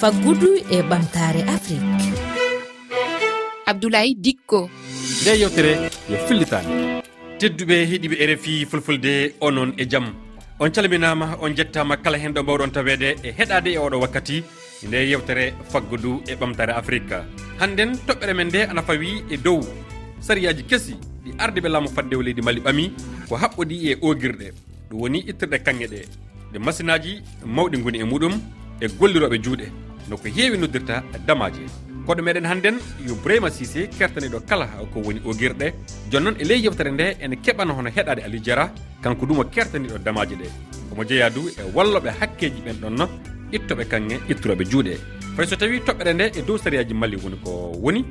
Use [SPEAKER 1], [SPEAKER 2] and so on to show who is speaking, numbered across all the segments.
[SPEAKER 1] faggudu e ɓamtare afrique.
[SPEAKER 2] Abdoulaye dikko.
[SPEAKER 3] Nde yewtere yo fillitani. Tedduɓe heeɗiɓe e rfi fulfulde onon e jaam. On calminama on jettama kala hen ɗo mbawɗon tawede e heɗade e oɗo wakkati. Nde yewtere faggudu e ɓamtare afrique. Hannden toɓɓere men nde ana fawi e dow. Sariyaji kesi ɗi ardiɓe laamu faddewo e leydi mali ɓami ko haɓɓodi e ogirɗe ɗum woni ittirɗe kanŋe ɗe. Ɗe masinaji mawɗi goni e muɗum e golliroɓe juuɗe. noko heewi noddirta damaji koɗo meɗen hannden yo brayma sisé kertaniɗo kala ko woni ogirɗe. Joni noon e ley yewtere nde ene keɓana hono heɗade aliou diara kanko ɗum o kertaniɗo damaji ɗe. Omo jeeya du e walloɓe hakkeji ɓen ɗon ittoɓe kanŋe itturoɓe juuɗe. Fay so tawi toɓɓere nde e dow sariyaji malli woni ko woni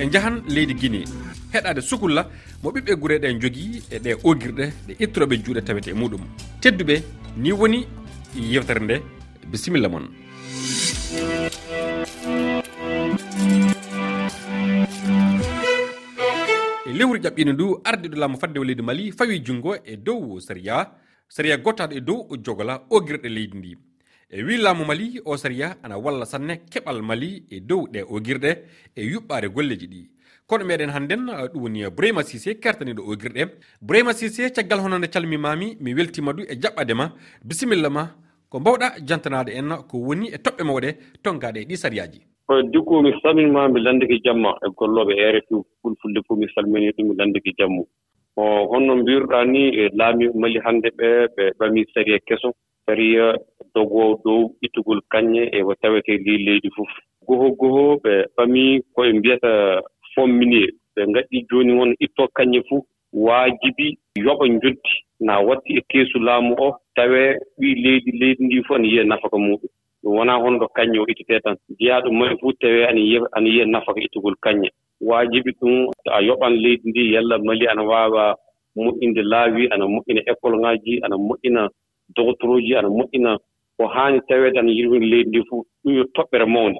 [SPEAKER 3] e jahan leydi guine heɗade sukulla mo ɓiɓɓe guure ɗe jogui e ɗe ogirɗe ɗe itturoɓe juuɗe tawete e muɗum. Tedduɓe ni woni yewtere nde. Bisimilla moon lewru ƴaɓɓino ndu ardiɗo laamu fadde leydi mali fawi junngo e dow sariya sariya gottaɗo e dow jogola ogirɗe leydi ndi. E wi laamu mali o sariya ana walla sanne keɓal mali e dow ɗe ogirɗe e yuɓɓare golleji ɗi. Kono meɗen hannden ɗum woni brema sisé kertaniɗo ogirɗe brema sisé caggal hono nde calmimami mi weltima du e jaɓɓade ma. Bisimilla ma ko mbawɗa jantanade en ko woni e toɓɓe mawɗe tonkaɗe e ɗi sariyaji
[SPEAKER 4] dikku mi salminima mi landike jamma. E gollooɓe rfi fulfulde fof mi salmini ɗum mi landike jammu. O honno mbiruɗaa ni e laami mali hannde ɓe ɓe ɓamii sariya e keso. Sariya e dogoo dow ittugol kañƴe e ko tawetee ndi leydi fof goho goho ɓe ɓamii koye mbiyata fomminier ɓe ngaɗɗi jooni won ittoo kañƴe fof waajibi yoɓa joddi naa watti e keesu laamu o tawee ɓii leydi leydi ndi fof ana yiya nafaka muɗum ɗum wonaa hono kañƴe o ittete tan. Jeyaa ɗum mari fof tawee ana yiya ana yiya nafa ko ittugol kañƴe waajibi ɗum a yoɓan leydi ndi yalla mali ana waawa moƴƴinde laawi ana moƴƴina école ŋaaji ana moƴƴina dogotoroji ana moƴƴina ko haani taweede ana yirwinde leydi ndi fof ɗum yo toɓɓere mawnde.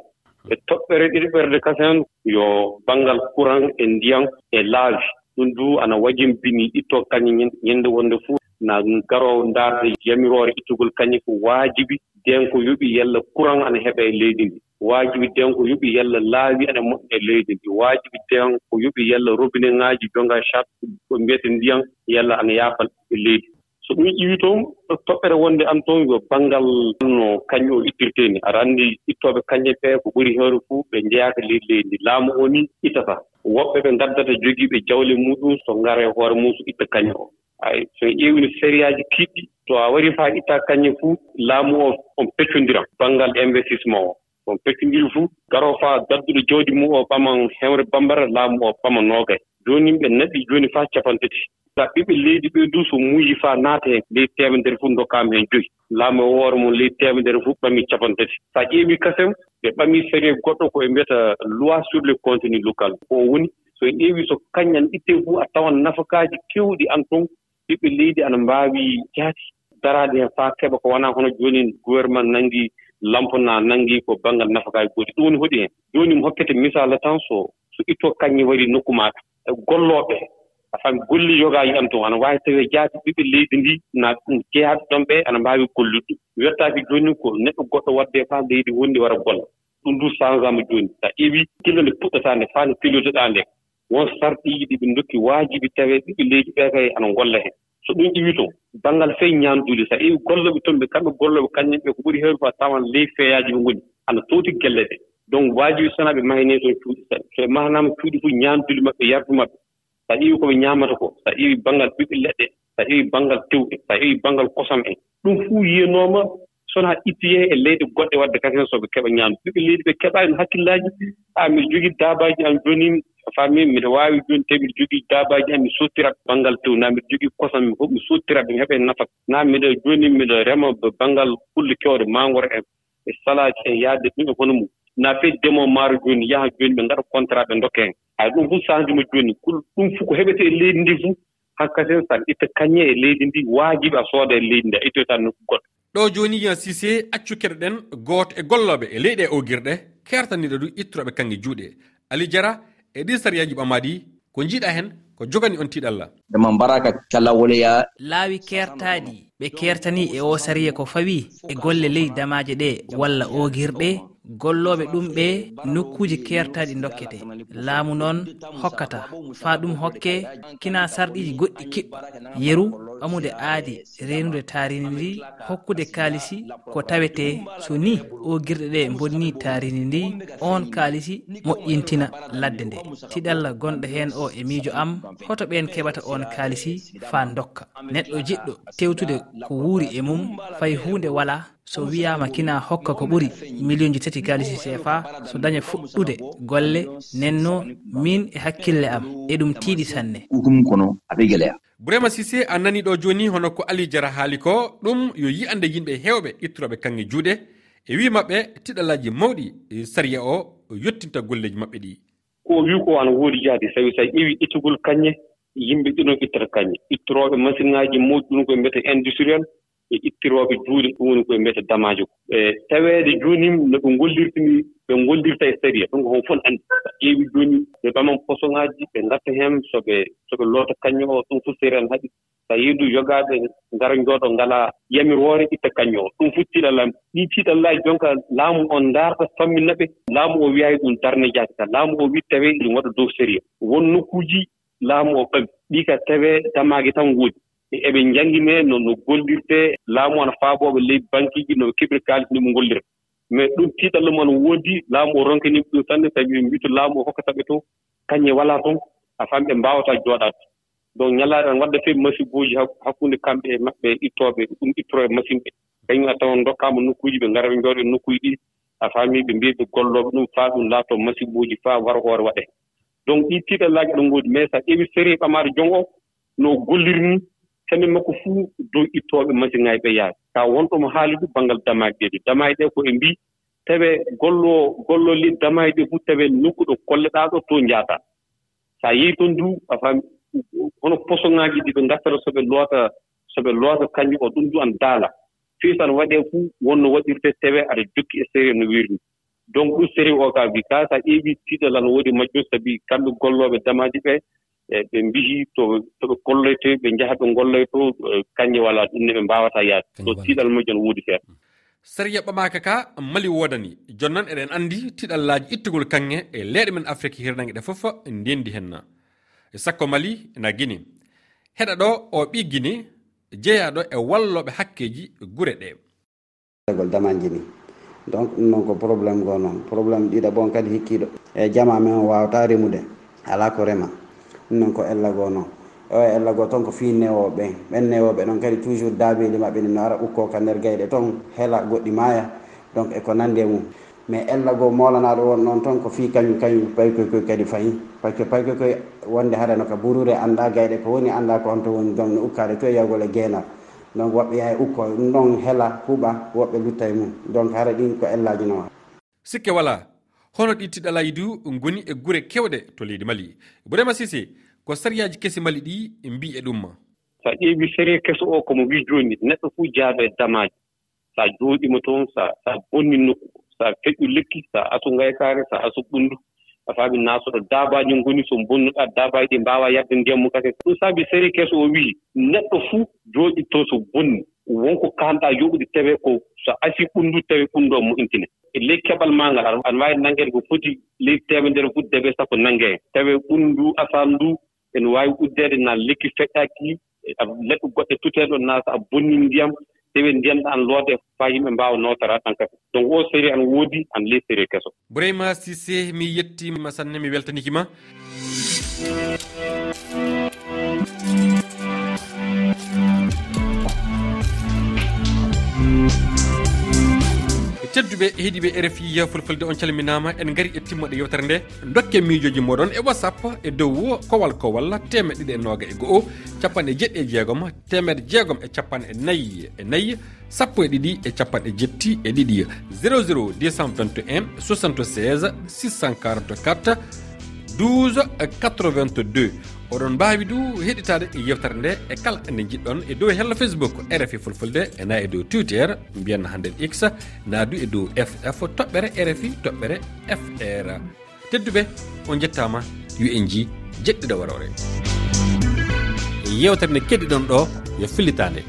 [SPEAKER 4] E toɓɓere ɗiɗiɓerde kasen yo banngal courant e ndiyan e laawi ɗum du ana wajimbini ittoo kañum ñannde wonde fof na garowo ndaarde yamirore ittugol kañum ko waajibi denko yoɓi yalla courant ana heɓa e leydi ndi. Waajibi denko yoɓi yalla laawi ana moƴƴi e leydi ndi. Waajibi denko yoɓi yalla robinet ŋaaji jonga chat ko mbiyete ndiyan yalla ana yaafal e leydi. So ɗum ƴiwi toon toɓɓere wonde an toon yo banngal no kañum o ittirtee ni. Aɗa anndi ittooɓe kañe ɓee ko ɓuri heewre fuu ɓe njeyaaka leydi leydi ndi. Laamu o ni ittataa woɓɓe ɓe ngaddata jogiiɓe jawle muɗum so ngara e hoore mum so itta kañe o. ay so e ƴeewino sériyaji kiiɗɗi to a wari faa ittaa kañƴe fuu laamu o on pecconndiran banngal investissement o. On peccondiri fuu garoo faa gadduɗo jawdi mum o ɓaman hewre bambara laamu o ɓama noogay jooni ɓe naɓi jooni faa capan tati so a ɓiɓɓe leydi ɓee du so muuyi faa naata heen leydi teemedere fof ndokkaama heen joyi. Laamu e hoore mum leydi teemedere fof ɓamii capan tati so a ƴeewii kasem ɓe ɓamii série goɗɗo ko ɓe mbiyata loi sur le contenu local. O woni so en ƴeewii so kañƴan ittee fof a tawan nafakaaji keewɗi an toon ɓiɓɓe leydi ana mbaawi jaati. Daraade heen faa keɓa ko wonaa hono jooni gouvernement nanngii lampona nanngii ko baŋngal nafakaaji goɗi ɗum woni hoɗi heen jooni mi hokkete misala tan so so ittoo kañƴe warii nokku maaɗa. E gollooɓe a faami golli yogaaji am toon ana waawi tawee jaati ɓiɓɓe leydi ndi na jeyaaɓe ɗon ɓee ana mbaawi gollude ɗum. Wettaaki jooni ko neɗɗo goɗɗo waddee faa leydi wonndi wara golla. Ɗum ndu changement jooni. So a ƴeewii gila nde puɗɗataa nde faa nde teliyotoɗaa ndee won sarɗiiji ɗi ɓe ndokki waajibi tawee ɓiɓɓe leydi ɓee kay ana golla heen. So ɗum ƴiwi toon banngal fey ñaanduuli so a iwi golloɓe toon ɓe kamɓe golloɓe kañum ɓe ko ɓuri heewde fof a tawan ley feeyaaji ɓe ngoni ana tooti gelle ɗe donc waajibi sanaa ɓe mahinee toon cuuɗi saɗi so ɓe mahanaama cuuɗi fof ñaanduuli maɓɓe yardu maɓɓe. So a iwi ko ɓe ñaamata ko so a iwi banngal ɓiɓɓe leɗɗe so a iwi banngal tewɗe so a iwi banngal kosam en. Ɗum fuu yiyanooma sona ittiyee e leyɗe goɗɗe waɗde kasen so ɓe keɓa ñaandu ɓiɓɓe leydi ɓe keɓaani hakkillaaji a mi jogii daabaaji an jooniimi a faami miɗo waawi jooni tawi miɗo jogii daabaaji am mi sottirat banngal tew naa miɗo jogii kosam mi fof mi sottirat mi heɓa e nafat naa miɗo jooni miɗo rema banngal kulle keewɗe maangoro en e salaaji e yaadde ɗum e hono mum. Naa fe demoo maaro jooni yaha jooni ɓe ngaɗa contrat ɓe ndokka heen hay ɗum fof sahandima jooni kul ɗum fof ko heɓete e leydi ndi fof hakkate so aɗa itta kañe e leydi ndi waajiɓe a sooda e leydi ndi a ittoytan nokku goɗɗo.
[SPEAKER 3] Ɗo jooni yan sisé accukeɗo ɗen gooto e golloɓe e leyɗe e ogirɗe keertaniɗo du ittoroɓe kanŋe juuɗe. Ali diara e ɗi sariyaji ɓamaɗi ko jiiɗa hen ko jogani on tiiɗalla
[SPEAKER 5] ema mbaraka kalawolya
[SPEAKER 6] laawi kertaɗi ɓe kertani e o sariya ko fawi e golle ley damaje ɗe walla ogirɗe
[SPEAKER 2] golloɓe ɗum ɓe nokkuji kertaɗi dokkete laamu noon hokkata. Fa ɗum hokke kina sarɗiji goɗɗi kiɓɓa yeru amude aadi renude tarini ndi hokkude kaalisi ko tawete so ni o guirɗe ɗe bonni tarini ndi on kaalisi moƴƴintina ladde nde. Tiɗalla gonɗo hen o e miijo am hoto ɓen keɓata on kaalisi fa dokka neɗɗo jiɗɗo tewtude ko wuuri e mum fay hunde wala so wiyama kina hokka ko ɓuuri million ji tati kalisi cfa so daña fuɗɗude golle nenno min e hakkille am e ɗum tiiɗi sanne.
[SPEAKER 5] Ɗum kono aɓe guele
[SPEAKER 3] am sisé a nani ɗo joni hono ko ali diara haali ko ɗum yo yiyande yimɓe hewɓe ittoroɓe kanŋe juuɗe e wi maɓɓe tiɗalaji mawɗi e saria o yettinta golleji maɓɓe ɗi.
[SPEAKER 4] Ko wi ko ana woodi jaade sawi so a ƴeewi ittugol kañƴe yimɓe ɗino ittata kañƴe. Ittorooɓe ŋaji mawɗi ɗum koye mbiyete industriel e ittirooɓe juuɗe ɗum woni koye mbiyete damaaji ko. E taweede jooni no ɓe ngollirtini ɓe ngollirta e saria ɗum ko hon fof anndi. So ƴeewi jooni ɓe ɓaman posoŋaaji ɓe ngatta heen so ɓe so ɓe loota kañƴo o ɗum fof séria no haɗi. So a yeedu yogaaɓe ngara njooɗo ngalaa yamiroore itta kañƴo o ɗum fof tiiɗallaaji ɗii tiiɗallaaji jonka laamu on ndaarta fammina ɓe laamu o wiyaayi ɗum darne jaati ka laamu o wi tawee ɗum waɗa dow séria won nokkuuji laamu o ɓaɓi ɗii ka tawee damaage tan woodi. eɓe janngine no no gollirtee laamu ana faaɓooɓe ley banque ji no keɓiri kaalis ni ɓe ngollira mais ɗum tiiɗalla mo no woodi laamu o ronkaniiɓe ɗum sanne sabi ɓe mbito laamu o hokkata ɓe to kañe walaa toon a faami ɓe mbaawataa jooɗaade. Donc ñalaade an waɗda feewi masibuuji hakkunde kamɓe e maɓɓe e ittooɓe ɗum ittoro e machine ɓe. Kañum a tawan ndokkaama nokkuuji ɓe ngara ɓe njooɗo nokkuuji ɗi a faami ɓe mbiya ɓe gollooɓe ɗum faa ɗum laatoo masibuuji faa wara hoore waɗee. Donc ɗi tiiɗallaaji ɗo ngoodi mais so a ƴeewi série ɓamaade jon o no gollirni hemin makko fuu dow ittooɓe masiŋaaji ɓe yaade ka won mo haali du baŋngal damaaji ɗee ɗi. Damaaji ɗee ko ɓe mbii tawe golloo gollolin damaaji ɗee fof tawe nokku ɗo kolleɗaa ɗo to njaataa so a yehi toon du a faami hono posoŋaaji ɗi ɓe ngattata so ɓe loota so ɓe loota kañum o ɗum du an daala. Fii so aɗa waɗee fuu wonno waɗirtee tawe aɗa jokki e série no wiirni donc ɗum série o kaa mbi kaa so a ƴeewii tiiɗal ana woodi majjum sabi kamɓe gollooɓe damaaji ɓee e ɓe mbihi to to ɓe kolloyte ɓe njaha ɓe ngolloy to eh, kañƴe wala ɗum ne ɓe mbawata yaade. To tiiɗal mumen woodi feere.
[SPEAKER 3] Sariya ɓamaka ka mali wodani joni noon eɗen andi tiɗallaji ittugol kanŋe e leyɗe men afrique hirnangue ɗe foof ndendi henna. Sakko mali na guine heɗa ɗo o ɓi guine jeeyaɗo e walloɓe hakkeji guure ɗe.
[SPEAKER 6] Gol damaji ni. Donc ɗum noon ko probléme go noon. Probléme ɗiɗa bon kadi hikkiɗo e jama men wawata remude ala ko rema. ɗum noon ko ellago noon o e ellago toon ko fii newoɓe. Ɓen ɓen newooɓe noon kadi toujours daabeeji maɓɓe ni no ara ukko ka nder gayɗe toon heela goɗɗi maaya. Donc eko ko e mum. Mais ellago molanaɗo won noon toon ko fii kañum kañum paykoy kadi fayi. Par ce que paykoy koye wonde harano ka burure annda gayɗe ko woni annda ko honto woni donc no ukkade to e yawgol e geenal. Donc woɓɓe yaha e ukko. Ɗum ɗon heela huuɓa woɓɓe lutta e mum. Donc hara ɗin ko ellaji noon
[SPEAKER 3] sikke wala hono ɗittiɗa layidu goni e gure kewɗe to leydi mali. Bourema sisé ko sariyaji kesi mali ɗi mbi e ɗum
[SPEAKER 4] so a ƴeewi série keso o komo wi jooni neɗɗo fuu jaaɗo e damaaji. So a jooɗima toon so a bonni nokku so a feƴƴu lekki so a asu ngaykaare so a asu ɓunndu a faami naasoɗo daabaaji ngoni so mbonnuɗaa daabaaji ɗi mbaawa yaɓde ndiyammu kase ɗum saabi série keso o wii neɗɗo fuu jooɗittoo so bonni. wonko kaanɗaa yoɓude tawee ko so asii ɓunndu tawee ɓunndu o moƴƴintine e ley keɓal maa ngal aɗa waawi nanngeede ko foti ley teemedere fuɗi debe sappo nanngee. Heen tawee ɓunndu asaal ndu ene waawi uddeede naa lekki feƴƴaaki e leɗɗe goɗɗe tuteenɗo naasa a bonni ndiyam tawi ndiyam ɗa an loode faa yimɓe mbaawa nootorade ɗan kadi. Donc o série ana woodi an ley série keso.
[SPEAKER 3] Bourayma sisé mi yettima sanne mi weltanikima tedduɓe e heeɗiɓe e rfi fulfulde on calminama en gaari e timmoɗe yewtere nde. Dokke miijoji moɗon e whatsapp e dow kowal kowal temeɗe ɗiɗi e noga e goho capanɗe jeɗɗi e jeegom temeɗe jeegom e capanɗe nayyi e nayyi sappo e ɗiɗi e capanɗe jetti e ɗiɗi. 00 221 76 644 12 82 oɗon mbawi du heɗitade e yewtere nde e kala nde jiɗɗon e dow hello facebook rfi fulfulde ena e dow twitter mbiyen hande x naadu e dow ff toɓɓere rfi toɓɓere fr tedduɓe on jettama yo ji jeɗɗiɗo warore. Yewtere nde keɗiɗon ɗo yo fillitande